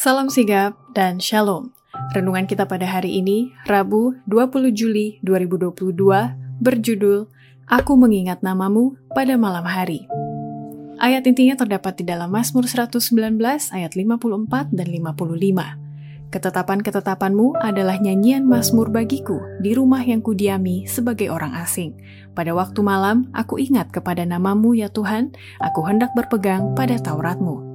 Salam sigap dan shalom. Renungan kita pada hari ini, Rabu 20 Juli 2022, berjudul Aku Mengingat Namamu pada Malam Hari. Ayat intinya terdapat di dalam Mazmur 119 ayat 54 dan 55. Ketetapan-ketetapanmu adalah nyanyian Mazmur bagiku di rumah yang kudiami sebagai orang asing. Pada waktu malam, aku ingat kepada namamu ya Tuhan, aku hendak berpegang pada Tauratmu.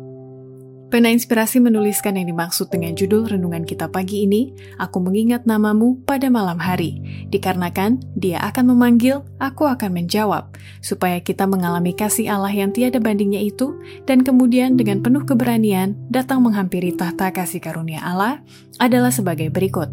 Pena Inspirasi menuliskan yang dimaksud dengan judul renungan kita pagi ini, Aku mengingat namamu pada malam hari, dikarenakan dia akan memanggil, aku akan menjawab, supaya kita mengalami kasih Allah yang tiada bandingnya itu, dan kemudian dengan penuh keberanian datang menghampiri tahta kasih karunia Allah, adalah sebagai berikut.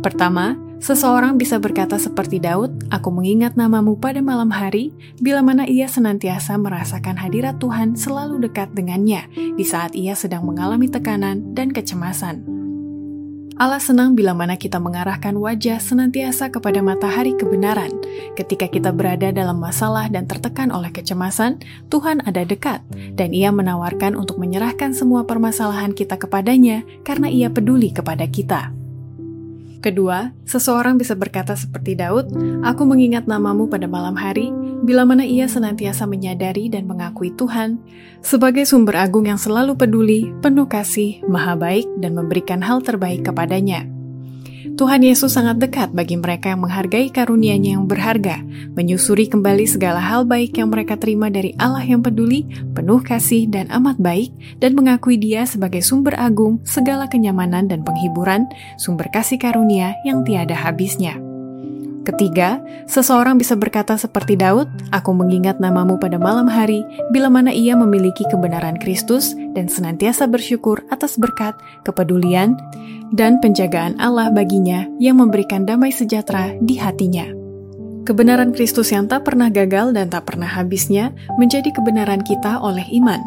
Pertama, Seseorang bisa berkata seperti Daud, Aku mengingat namamu pada malam hari, bila mana ia senantiasa merasakan hadirat Tuhan selalu dekat dengannya di saat ia sedang mengalami tekanan dan kecemasan. Allah senang bila mana kita mengarahkan wajah senantiasa kepada matahari kebenaran. Ketika kita berada dalam masalah dan tertekan oleh kecemasan, Tuhan ada dekat, dan Ia menawarkan untuk menyerahkan semua permasalahan kita kepadanya karena Ia peduli kepada kita. Kedua, seseorang bisa berkata seperti Daud, Aku mengingat namamu pada malam hari, bila mana ia senantiasa menyadari dan mengakui Tuhan sebagai sumber agung yang selalu peduli, penuh kasih, maha baik, dan memberikan hal terbaik kepadanya. Tuhan Yesus sangat dekat bagi mereka yang menghargai karunia-Nya yang berharga, menyusuri kembali segala hal baik yang mereka terima dari Allah yang peduli, penuh kasih dan amat baik, dan mengakui Dia sebagai sumber agung segala kenyamanan dan penghiburan, sumber kasih karunia yang tiada habisnya. Ketiga, seseorang bisa berkata seperti Daud, Aku mengingat namamu pada malam hari, bila mana ia memiliki kebenaran Kristus dan senantiasa bersyukur atas berkat, kepedulian, dan penjagaan Allah baginya yang memberikan damai sejahtera di hatinya. Kebenaran Kristus yang tak pernah gagal dan tak pernah habisnya menjadi kebenaran kita oleh iman.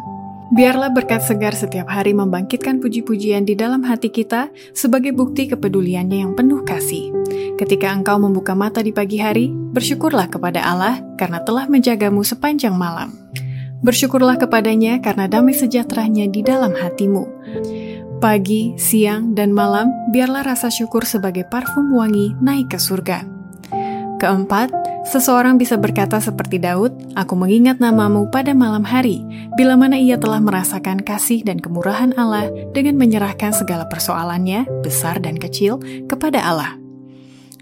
Biarlah berkat segar setiap hari membangkitkan puji-pujian di dalam hati kita sebagai bukti kepeduliannya yang penuh kasih. Ketika engkau membuka mata di pagi hari, bersyukurlah kepada Allah karena telah menjagamu sepanjang malam. Bersyukurlah kepadanya karena damai sejahteranya di dalam hatimu. Pagi, siang, dan malam, biarlah rasa syukur sebagai parfum wangi naik ke surga. Keempat, seseorang bisa berkata seperti Daud, Aku mengingat namamu pada malam hari, bila mana ia telah merasakan kasih dan kemurahan Allah dengan menyerahkan segala persoalannya, besar dan kecil, kepada Allah.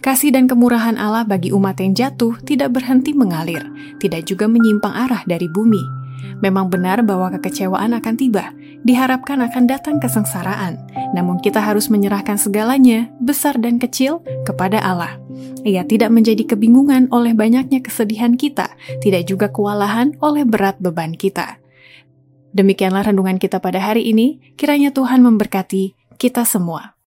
Kasih dan kemurahan Allah bagi umat yang jatuh tidak berhenti mengalir, tidak juga menyimpang arah dari bumi. Memang benar bahwa kekecewaan akan tiba, diharapkan akan datang kesengsaraan, namun kita harus menyerahkan segalanya, besar dan kecil, kepada Allah. Ia tidak menjadi kebingungan oleh banyaknya kesedihan kita, tidak juga kewalahan oleh berat beban kita. Demikianlah renungan kita pada hari ini, kiranya Tuhan memberkati kita semua.